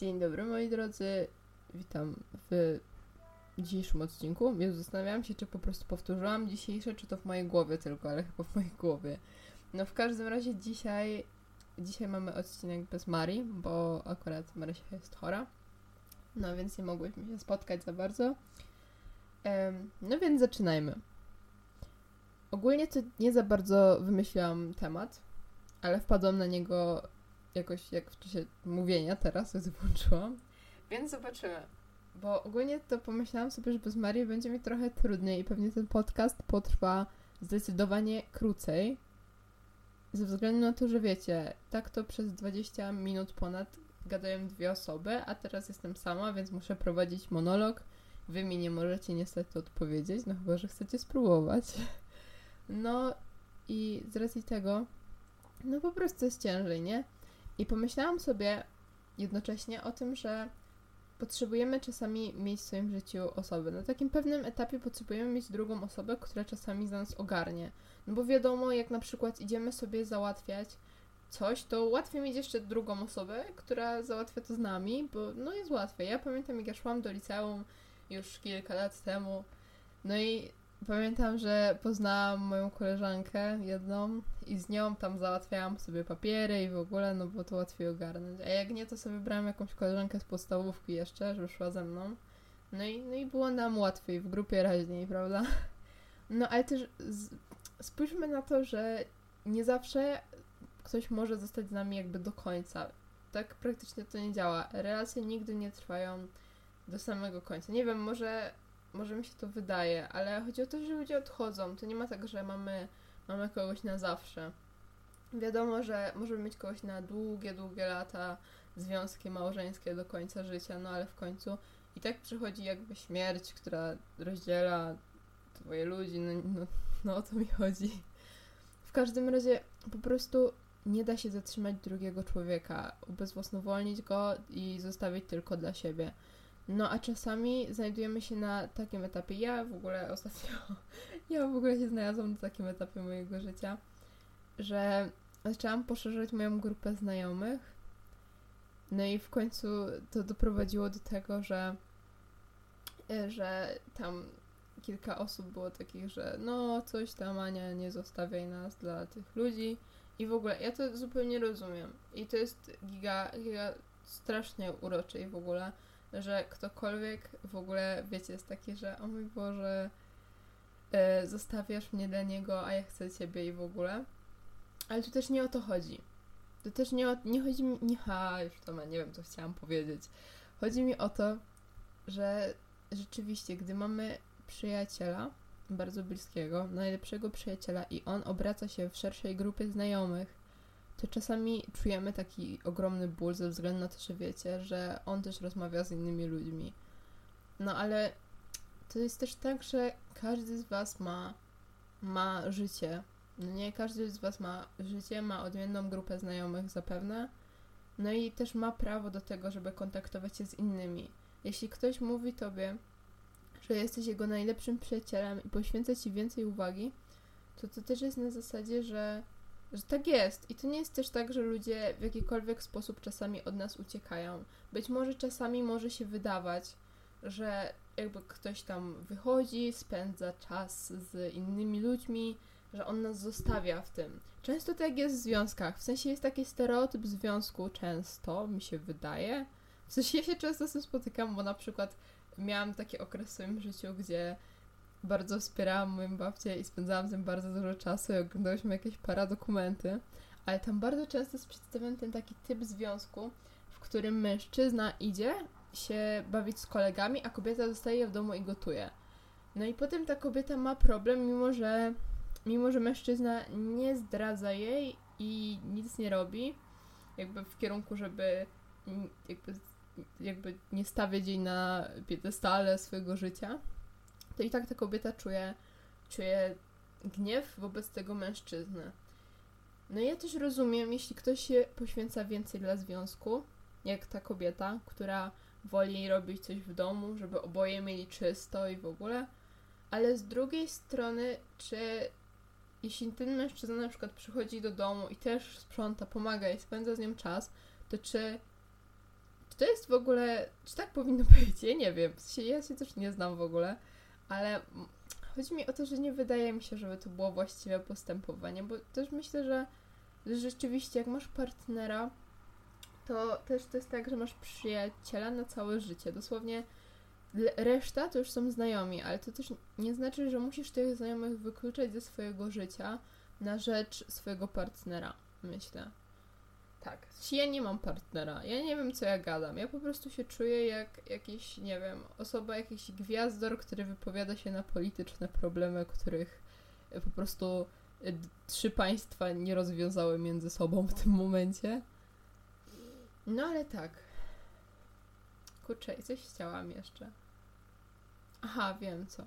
Dzień dobry moi drodzy, witam w dzisiejszym odcinku. Ja zastanawiałam się, czy po prostu powtórzyłam dzisiejsze, czy to w mojej głowie tylko, ale chyba w mojej głowie. No w każdym razie dzisiaj, dzisiaj mamy odcinek bez Marii, bo akurat Marysia jest chora. No więc nie mogłyśmy się spotkać za bardzo. No więc zaczynajmy. Ogólnie to nie za bardzo wymyśliłam temat, ale wpadłam na niego jakoś jak w czasie mówienia teraz, gdy włączyłam. Więc zobaczymy. Bo ogólnie to pomyślałam sobie, że bez Marii będzie mi trochę trudniej i pewnie ten podcast potrwa zdecydowanie krócej. Ze względu na to, że wiecie, tak to przez 20 minut ponad gadają dwie osoby, a teraz jestem sama, więc muszę prowadzić monolog. Wy mi nie możecie niestety odpowiedzieć, no chyba, że chcecie spróbować. No i z racji tego, no po prostu jest ciężej, nie? I pomyślałam sobie jednocześnie o tym, że potrzebujemy czasami mieć w swoim życiu osoby. Na takim pewnym etapie potrzebujemy mieć drugą osobę, która czasami za nas ogarnie. No bo wiadomo, jak na przykład idziemy sobie załatwiać coś, to łatwiej mieć jeszcze drugą osobę, która załatwia to z nami, bo no jest łatwiej. Ja pamiętam, jak ja szłam do liceum już kilka lat temu, no i Pamiętam, że poznałam moją koleżankę jedną i z nią tam załatwiałam sobie papiery i w ogóle, no bo to łatwiej ogarnąć. A jak nie, to sobie brałam jakąś koleżankę z podstawówki jeszcze, że szła ze mną. No i, no i było nam łatwiej, w grupie raźniej, prawda? No ale też z, spójrzmy na to, że nie zawsze ktoś może zostać z nami jakby do końca. Tak praktycznie to nie działa. Relacje nigdy nie trwają do samego końca. Nie wiem, może może mi się to wydaje, ale chodzi o to, że ludzie odchodzą. To nie ma tak, że mamy, mamy kogoś na zawsze. Wiadomo, że możemy mieć kogoś na długie, długie lata, związki małżeńskie do końca życia, no ale w końcu i tak przychodzi jakby śmierć, która rozdziela twoje ludzi, no, no, no o to mi chodzi. W każdym razie po prostu nie da się zatrzymać drugiego człowieka, ubezwłasnowolnić go i zostawić tylko dla siebie. No a czasami znajdujemy się na takim etapie. Ja w ogóle ostatnio, ja w ogóle się znalazłam na takim etapie mojego życia, że zaczęłam poszerzać moją grupę znajomych. No i w końcu to doprowadziło do tego, że, e, że tam kilka osób było takich, że no coś tam Ania, nie zostawiaj nas dla tych ludzi. I w ogóle ja to zupełnie rozumiem. I to jest giga, giga strasznie urocze i w ogóle że ktokolwiek w ogóle, wiecie, jest taki, że o mój Boże, e, zostawiasz mnie dla niego, a ja chcę ciebie i w ogóle. Ale tu też nie o to chodzi. To też nie, o, nie chodzi mi, nie, ha, już to ma, nie wiem, co chciałam powiedzieć. Chodzi mi o to, że rzeczywiście, gdy mamy przyjaciela, bardzo bliskiego, najlepszego przyjaciela i on obraca się w szerszej grupie znajomych, to czasami czujemy taki ogromny ból ze względu na to, że wiecie, że on też rozmawia z innymi ludźmi. No ale to jest też tak, że każdy z Was ma, ma życie. No nie każdy z Was ma życie, ma odmienną grupę znajomych zapewne. No i też ma prawo do tego, żeby kontaktować się z innymi. Jeśli ktoś mówi Tobie, że jesteś jego najlepszym przyjacielem i poświęca Ci więcej uwagi, to to też jest na zasadzie, że że tak jest. I to nie jest też tak, że ludzie w jakikolwiek sposób czasami od nas uciekają. Być może czasami może się wydawać, że jakby ktoś tam wychodzi, spędza czas z innymi ludźmi, że on nas zostawia w tym. Często tak jest w związkach. W sensie jest taki stereotyp związku, często mi się wydaje. W sensie ja się często z tym spotykam, bo na przykład miałam taki okres w swoim życiu, gdzie bardzo wspierałam moją babcię i spędzałam z nią bardzo dużo czasu i oglądałyśmy jakieś paradokumenty, ale tam bardzo często jest przedstawiony ten taki typ związku, w którym mężczyzna idzie się bawić z kolegami, a kobieta zostaje w domu i gotuje. No i potem ta kobieta ma problem, mimo że, mimo że mężczyzna nie zdradza jej i nic nie robi, jakby w kierunku, żeby jakby, jakby nie stawiać jej na piedestale swojego życia, to i tak ta kobieta czuje, czuje gniew wobec tego mężczyzny. No ja też rozumiem, jeśli ktoś się poświęca więcej dla związku, jak ta kobieta, która woli robić coś w domu, żeby oboje mieli czysto i w ogóle, ale z drugiej strony, czy jeśli ten mężczyzna na przykład przychodzi do domu i też sprząta, pomaga i spędza z nią czas, to czy to jest w ogóle, czy tak powinno być? Ja nie wiem. Ja się też nie znam w ogóle, ale chodzi mi o to, że nie wydaje mi się, żeby to było właściwe postępowanie, bo też myślę, że, że rzeczywiście jak masz partnera, to też to jest tak, że masz przyjaciela na całe życie. Dosłownie reszta to już są znajomi, ale to też nie znaczy, że musisz tych znajomych wykluczać ze swojego życia na rzecz swojego partnera, myślę. Tak. Ja nie mam partnera. Ja nie wiem, co ja gadam. Ja po prostu się czuję jak jakiś, nie wiem, osoba, jakiś gwiazdor, który wypowiada się na polityczne problemy, których po prostu y, trzy państwa nie rozwiązały między sobą w tym momencie. No ale tak. Kurczę, coś chciałam jeszcze. Aha, wiem co.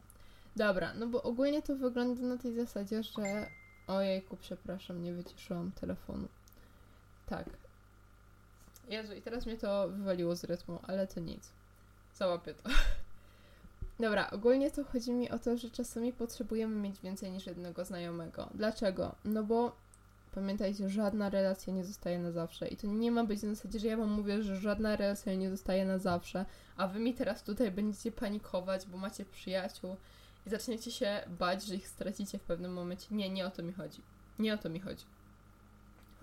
Dobra, no bo ogólnie to wygląda na tej zasadzie, że. Ojejku, przepraszam, nie wyciszyłam telefonu. Tak. Jezu, i teraz mnie to wywaliło z rytmu, ale to nic. Załapię to. Dobra, ogólnie to chodzi mi o to, że czasami potrzebujemy mieć więcej niż jednego znajomego. Dlaczego? No bo pamiętajcie, żadna relacja nie zostaje na zawsze. I to nie ma być na zasadzie, że ja wam mówię, że żadna relacja nie zostaje na zawsze, a wy mi teraz tutaj będziecie panikować, bo macie przyjaciół i zaczniecie się bać, że ich stracicie w pewnym momencie. Nie, nie o to mi chodzi. Nie o to mi chodzi.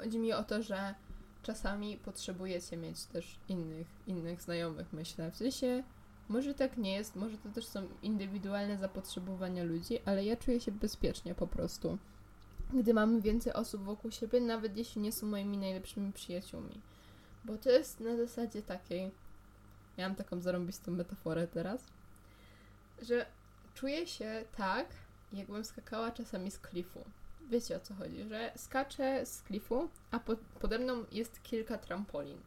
Chodzi mi o to, że czasami potrzebujecie mieć też innych, innych znajomych, myślę. W sensie, może tak nie jest, może to też są indywidualne zapotrzebowania ludzi, ale ja czuję się bezpiecznie po prostu, gdy mamy więcej osób wokół siebie, nawet jeśli nie są moimi najlepszymi przyjaciółmi. Bo to jest na zasadzie takiej, ja mam taką zarąbistą metaforę teraz, że czuję się tak, jakbym skakała czasami z klifu wiecie o co chodzi, że skaczę z klifu, a po, pode mną jest kilka trampolin.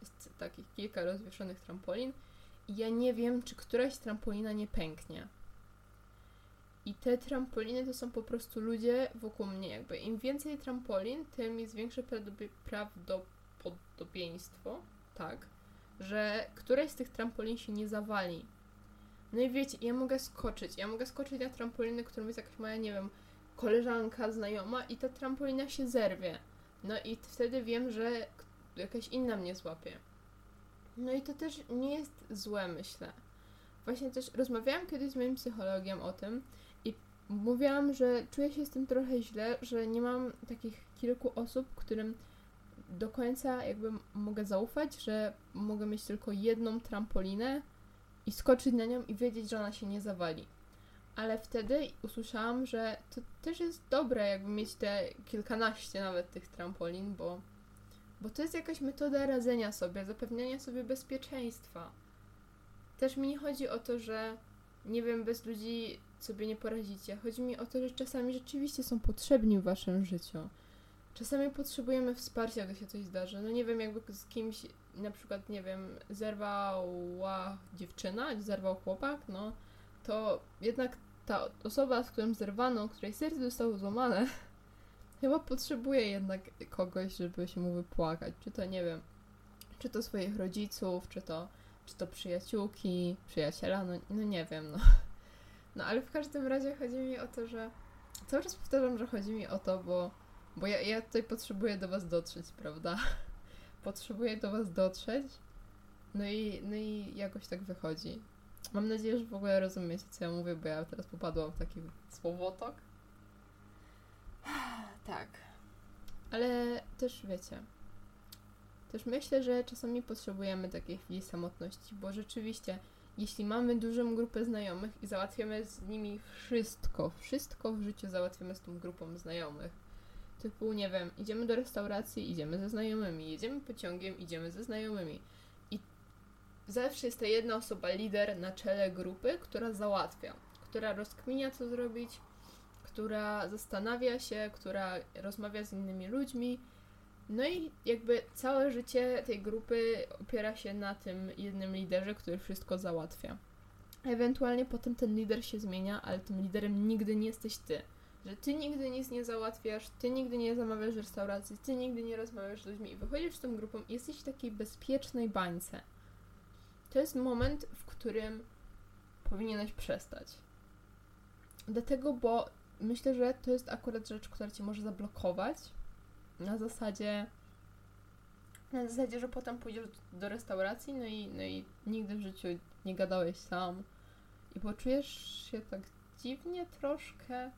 Jest takich kilka rozwieszonych trampolin i ja nie wiem, czy któraś trampolina nie pęknie. I te trampoliny to są po prostu ludzie wokół mnie. Jakby im więcej trampolin, tym jest większe prawdopodobieństwo, tak, że któraś z tych trampolin się nie zawali. No i wiecie, ja mogę skoczyć. Ja mogę skoczyć na trampoliny, którą jest jakaś moja, nie wiem, koleżanka, znajoma i ta trampolina się zerwie. No i wtedy wiem, że jakaś inna mnie złapie. No i to też nie jest złe, myślę. Właśnie też rozmawiałam kiedyś z moim psychologiem o tym i mówiłam, że czuję się z tym trochę źle, że nie mam takich kilku osób, którym do końca jakby mogę zaufać, że mogę mieć tylko jedną trampolinę i skoczyć na nią i wiedzieć, że ona się nie zawali ale wtedy usłyszałam, że to też jest dobre, jakby mieć te kilkanaście nawet tych trampolin, bo, bo to jest jakaś metoda radzenia sobie, zapewniania sobie bezpieczeństwa. Też mi nie chodzi o to, że nie wiem, bez ludzi sobie nie poradzicie. Chodzi mi o to, że czasami rzeczywiście są potrzebni w waszym życiu. Czasami potrzebujemy wsparcia, gdy się coś zdarzy. No nie wiem, jakby z kimś, na przykład, nie wiem, zerwała dziewczyna, zerwał chłopak, no to jednak ta osoba, z którą zerwano, której serce zostało złamane, chyba potrzebuje jednak kogoś, żeby się mu wypłakać. Czy to, nie wiem, czy to swoich rodziców, czy to, czy to przyjaciółki, przyjaciela, no, no nie wiem, no. No ale w każdym razie chodzi mi o to, że cały czas powtarzam, że chodzi mi o to, bo, bo ja, ja tutaj potrzebuję do was dotrzeć, prawda? Potrzebuję do was dotrzeć, no i, no i jakoś tak wychodzi. Mam nadzieję, że w ogóle rozumiecie, co ja mówię, bo ja teraz popadłam w taki słowotok. Tak. Ale też wiecie. Też myślę, że czasami potrzebujemy takiej chwili samotności, bo rzeczywiście, jeśli mamy dużą grupę znajomych i załatwiamy z nimi wszystko, wszystko w życiu załatwiamy z tą grupą znajomych. Typu, nie wiem, idziemy do restauracji, idziemy ze znajomymi, jedziemy pociągiem, idziemy ze znajomymi zawsze jest ta jedna osoba, lider na czele grupy, która załatwia, która rozkminia, co zrobić, która zastanawia się, która rozmawia z innymi ludźmi. No i jakby całe życie tej grupy opiera się na tym jednym liderze, który wszystko załatwia. Ewentualnie potem ten lider się zmienia, ale tym liderem nigdy nie jesteś ty. Że ty nigdy nic nie załatwiasz, ty nigdy nie zamawiasz restauracji, ty nigdy nie rozmawiasz z ludźmi i wychodzisz z tą grupą i jesteś w takiej bezpiecznej bańce to jest moment, w którym powinieneś przestać. Dlatego, bo myślę, że to jest akurat rzecz, która cię może zablokować. Na zasadzie Na zasadzie, że potem pójdziesz do restauracji, no i, no i nigdy w życiu nie gadałeś sam. I poczujesz się tak dziwnie troszkę.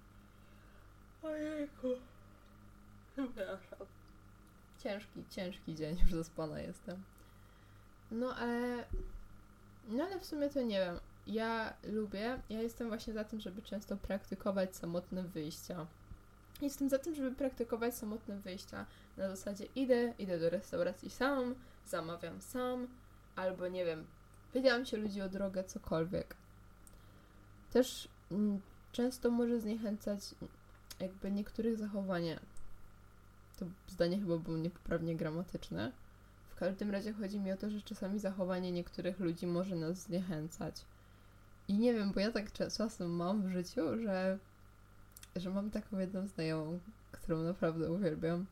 Ojejku. Przepraszam. Ciężki, ciężki dzień, już zaspana jestem. No ale... No ale w sumie to nie wiem. Ja lubię, ja jestem właśnie za tym, żeby często praktykować samotne wyjścia. Jestem za tym, żeby praktykować samotne wyjścia na zasadzie idę, idę do restauracji sam, zamawiam sam, albo nie wiem, pytam się ludzi o drogę, cokolwiek. Też mm, często może zniechęcać jakby niektórych zachowania. To zdanie chyba było niepoprawnie gramatyczne. Każdym razie chodzi mi o to, że czasami zachowanie niektórych ludzi może nas zniechęcać. I nie wiem, bo ja tak czasem mam w życiu, że, że mam taką jedną znajomą, którą naprawdę uwielbiam.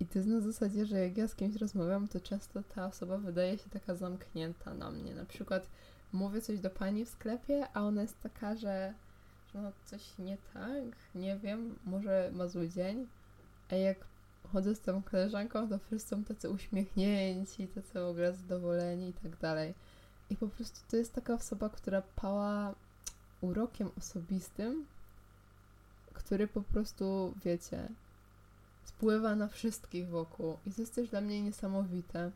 I to jest na zasadzie, że jak ja z kimś rozmawiam, to często ta osoba wydaje się taka zamknięta na mnie. Na przykład mówię coś do pani w sklepie, a ona jest taka, że, że no coś nie tak, nie wiem, może ma zły dzień. A jak chodzę z tą koleżanką, to wszyscy są tacy uśmiechnięci, tacy w ogóle zadowoleni i tak dalej. I po prostu to jest taka osoba, która pała urokiem osobistym, który po prostu, wiecie, spływa na wszystkich wokół. I to jest też dla mnie niesamowite,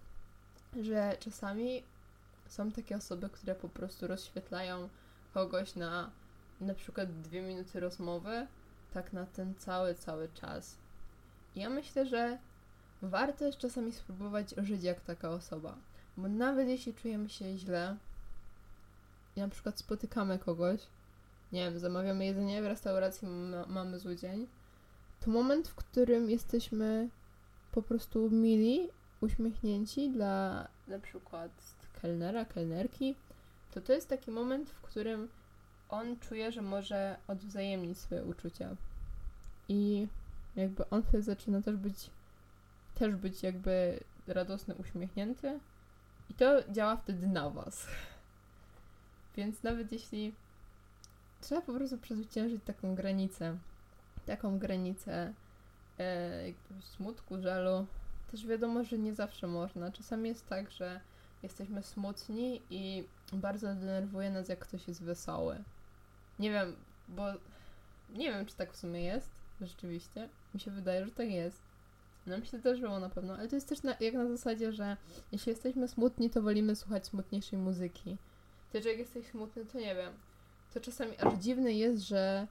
że czasami są takie osoby, które po prostu rozświetlają kogoś na na przykład dwie minuty rozmowy, tak na ten cały, cały czas. Ja myślę, że warto jest czasami spróbować żyć jak taka osoba. Bo nawet jeśli czujemy się źle na przykład spotykamy kogoś, nie wiem, zamawiamy jedzenie w restauracji, mamy zły dzień, to moment, w którym jesteśmy po prostu mili, uśmiechnięci dla na przykład kelnera, kelnerki, to to jest taki moment, w którym on czuje, że może odwzajemnić swoje uczucia. I jakby on wtedy zaczyna też być też być jakby radosny, uśmiechnięty i to działa wtedy na was. Więc nawet jeśli trzeba po prostu przezwyciężyć taką granicę, taką granicę e, jakby smutku, żalu, też wiadomo, że nie zawsze można. Czasami jest tak, że jesteśmy smutni i bardzo denerwuje nas, jak ktoś jest wesoły. Nie wiem, bo nie wiem, czy tak w sumie jest, rzeczywiście. Mi się wydaje, że tak jest. No też, że było na pewno, ale to jest też na, jak na zasadzie, że jeśli jesteśmy smutni, to wolimy słuchać smutniejszej muzyki. Też jak jesteś smutny, to nie wiem. To czasami aż dziwne jest, że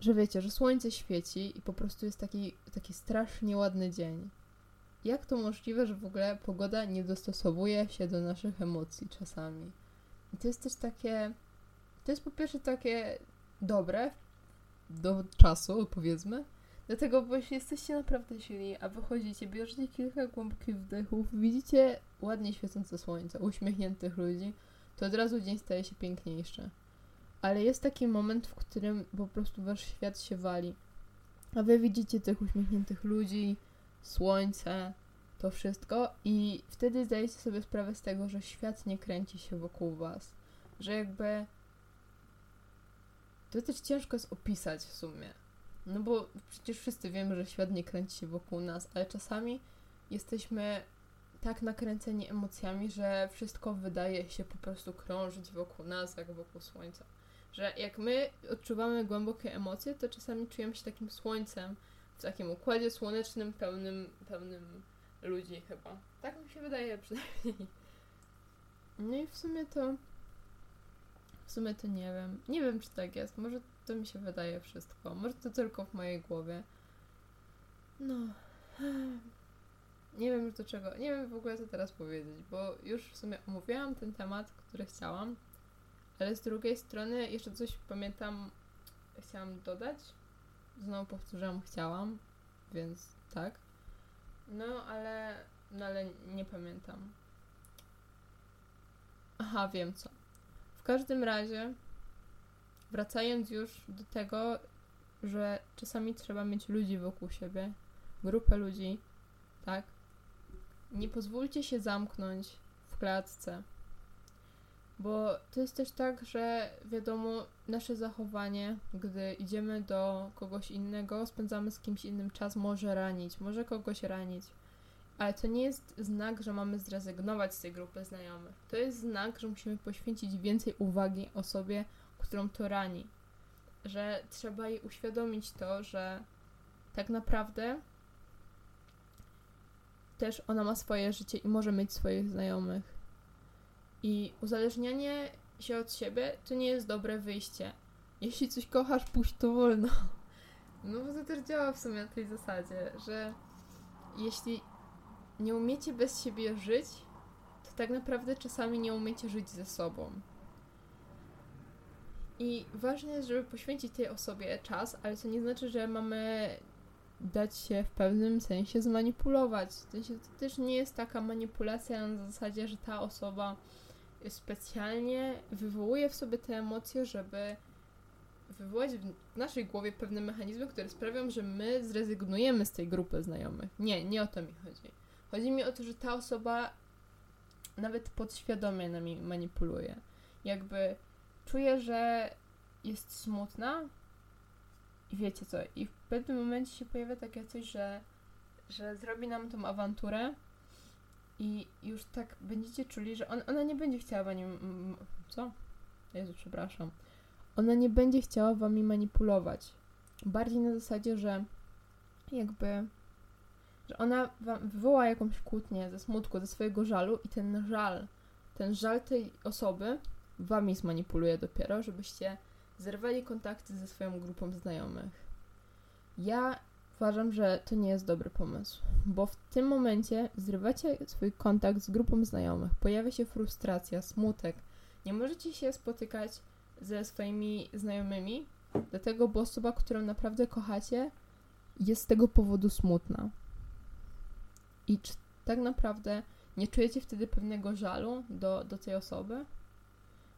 że wiecie, że słońce świeci i po prostu jest taki, taki strasznie ładny dzień. Jak to możliwe, że w ogóle pogoda nie dostosowuje się do naszych emocji czasami? I to jest też takie. To jest po pierwsze takie dobre do czasu, powiedzmy, Dlatego, jeśli jesteście naprawdę silni, a wychodzicie, bierzecie kilka głębokich wdechów, widzicie ładnie świecące słońce, uśmiechniętych ludzi, to od razu dzień staje się piękniejszy. Ale jest taki moment, w którym po prostu wasz świat się wali. A wy widzicie tych uśmiechniętych ludzi, słońce, to wszystko i wtedy zdajecie sobie sprawę z tego, że świat nie kręci się wokół was. Że jakby... To też ciężko jest opisać w sumie no bo przecież wszyscy wiemy, że świat nie kręci się wokół nas, ale czasami jesteśmy tak nakręceni emocjami, że wszystko wydaje się po prostu krążyć wokół nas, jak wokół słońca. Że jak my odczuwamy głębokie emocje, to czasami czujemy się takim słońcem, w takim układzie słonecznym, pełnym, pełnym ludzi chyba. Tak mi się wydaje przynajmniej. No i w sumie to w sumie to nie wiem. Nie wiem, czy tak jest. Może to mi się wydaje wszystko. Może to tylko w mojej głowie. No. Nie wiem już do czego. Nie wiem w ogóle co teraz powiedzieć, bo już w sumie omówiłam ten temat, który chciałam. Ale z drugiej strony jeszcze coś pamiętam, chciałam dodać. Znowu powtórzyłam, chciałam, więc tak. No, ale, no, ale nie pamiętam. Aha, wiem co każdym razie, wracając już do tego, że czasami trzeba mieć ludzi wokół siebie, grupę ludzi, tak? Nie pozwólcie się zamknąć w klatce, bo to jest też tak, że wiadomo, nasze zachowanie, gdy idziemy do kogoś innego, spędzamy z kimś innym czas, może ranić, może kogoś ranić. Ale to nie jest znak, że mamy zrezygnować z tej grupy znajomych. To jest znak, że musimy poświęcić więcej uwagi osobie, którą to rani. Że trzeba jej uświadomić to, że tak naprawdę też ona ma swoje życie i może mieć swoich znajomych. I uzależnianie się od siebie to nie jest dobre wyjście. Jeśli coś kochasz, puść to wolno. No bo to też działa w sumie na tej zasadzie, że jeśli nie umiecie bez siebie żyć, to tak naprawdę czasami nie umiecie żyć ze sobą. I ważne jest, żeby poświęcić tej osobie czas, ale to nie znaczy, że mamy dać się w pewnym sensie zmanipulować. W sensie to też nie jest taka manipulacja na zasadzie, że ta osoba specjalnie wywołuje w sobie te emocje, żeby wywołać w naszej głowie pewne mechanizmy, które sprawią, że my zrezygnujemy z tej grupy znajomych. Nie, nie o to mi chodzi. Chodzi mi o to, że ta osoba nawet podświadomie nami manipuluje. Jakby czuje, że jest smutna i wiecie co, i w pewnym momencie się pojawia takie coś, że, że zrobi nam tą awanturę i już tak będziecie czuli, że on, ona nie będzie chciała wami... Co? Jezu, przepraszam. Ona nie będzie chciała wami manipulować. Bardziej na zasadzie, że jakby że ona wam wywoła jakąś kłótnię ze smutku, ze swojego żalu i ten żal, ten żal tej osoby wami zmanipuluje dopiero, żebyście zerwali kontakty ze swoją grupą znajomych. Ja uważam, że to nie jest dobry pomysł, bo w tym momencie zrywacie swój kontakt z grupą znajomych, pojawia się frustracja, smutek, nie możecie się spotykać ze swoimi znajomymi, dlatego, bo osoba, którą naprawdę kochacie, jest z tego powodu smutna. I czy tak naprawdę nie czujecie wtedy pewnego żalu do, do tej osoby?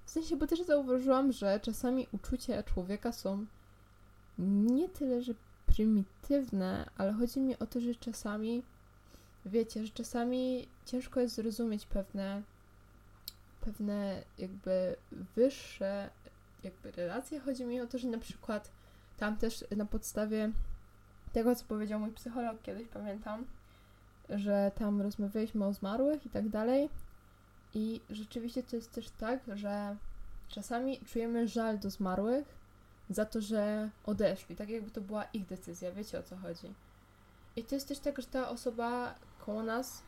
W sensie, bo też zauważyłam, że czasami uczucia człowieka są nie tyle, że prymitywne, ale chodzi mi o to, że czasami, wiecie, że czasami ciężko jest zrozumieć pewne, pewne jakby wyższe jakby relacje. Chodzi mi o to, że na przykład tam też na podstawie tego, co powiedział mój psycholog kiedyś, pamiętam, że tam rozmawialiśmy o zmarłych i tak dalej. I rzeczywiście to jest też tak, że czasami czujemy żal do zmarłych za to, że odeszli, tak jakby to była ich decyzja, wiecie o co chodzi. I to jest też tak, że ta osoba koło nas,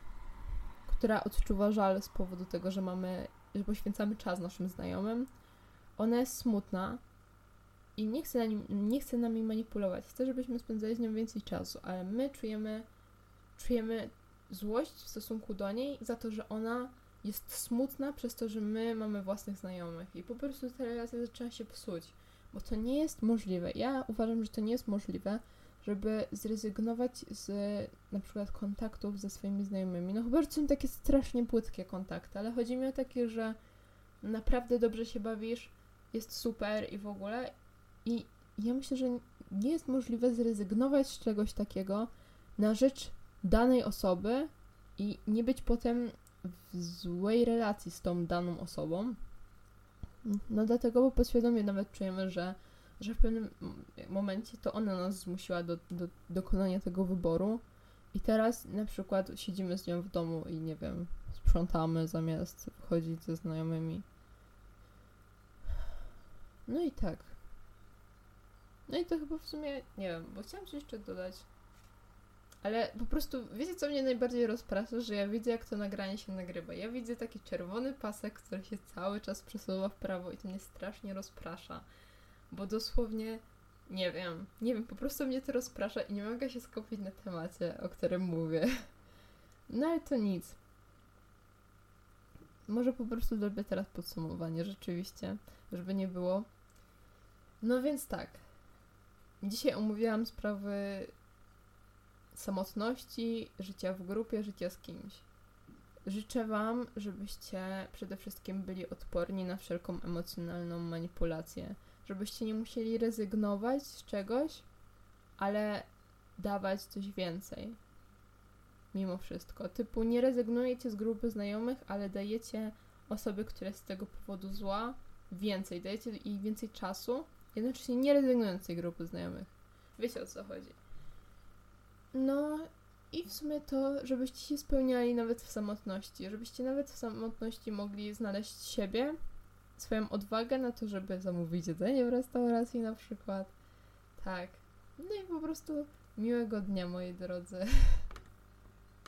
która odczuwa żal z powodu tego, że mamy, że poświęcamy czas naszym znajomym, ona jest smutna i nie chce, na nim, nie chce nami manipulować. Chce, żebyśmy spędzali z nią więcej czasu, ale my czujemy czujemy złość w stosunku do niej za to, że ona jest smutna przez to, że my mamy własnych znajomych i po prostu ta relacja zaczyna się psuć, bo to nie jest możliwe. Ja uważam, że to nie jest możliwe, żeby zrezygnować z na przykład kontaktów ze swoimi znajomymi. No chyba, że są takie strasznie płytkie kontakty, ale chodzi mi o takie, że naprawdę dobrze się bawisz, jest super i w ogóle i ja myślę, że nie jest możliwe zrezygnować z czegoś takiego na rzecz danej osoby i nie być potem w złej relacji z tą daną osobą. No dlatego, bo podświadomie nawet czujemy, że, że w pewnym momencie to ona nas zmusiła do, do dokonania tego wyboru i teraz na przykład siedzimy z nią w domu i nie wiem, sprzątamy zamiast chodzić ze znajomymi. No i tak. No i to chyba w sumie, nie wiem, bo chciałam coś jeszcze dodać. Ale po prostu, wiecie co mnie najbardziej rozprasza? Że ja widzę, jak to nagranie się nagrywa. Ja widzę taki czerwony pasek, który się cały czas przesuwa w prawo i to mnie strasznie rozprasza. Bo dosłownie, nie wiem, nie wiem, po prostu mnie to rozprasza i nie mogę się skupić na temacie, o którym mówię. No ale to nic. Może po prostu zrobię teraz podsumowanie, rzeczywiście, żeby nie było. No więc tak. Dzisiaj omówiłam sprawy samotności, życia w grupie, życia z kimś. Życzę Wam, żebyście przede wszystkim byli odporni na wszelką emocjonalną manipulację, żebyście nie musieli rezygnować z czegoś, ale dawać coś więcej. Mimo wszystko. Typu nie rezygnujecie z grupy znajomych, ale dajecie osoby, która jest z tego powodu zła, więcej. Dajecie jej więcej czasu, jednocześnie nie rezygnując z tej grupy znajomych. Wiecie o co chodzi. No I w sumie to, żebyście się spełniali nawet w samotności, żebyście nawet w samotności mogli znaleźć siebie, swoją odwagę na to, żeby zamówić jedzenie w restauracji na przykład. Tak. No i po prostu miłego dnia, moi drodzy.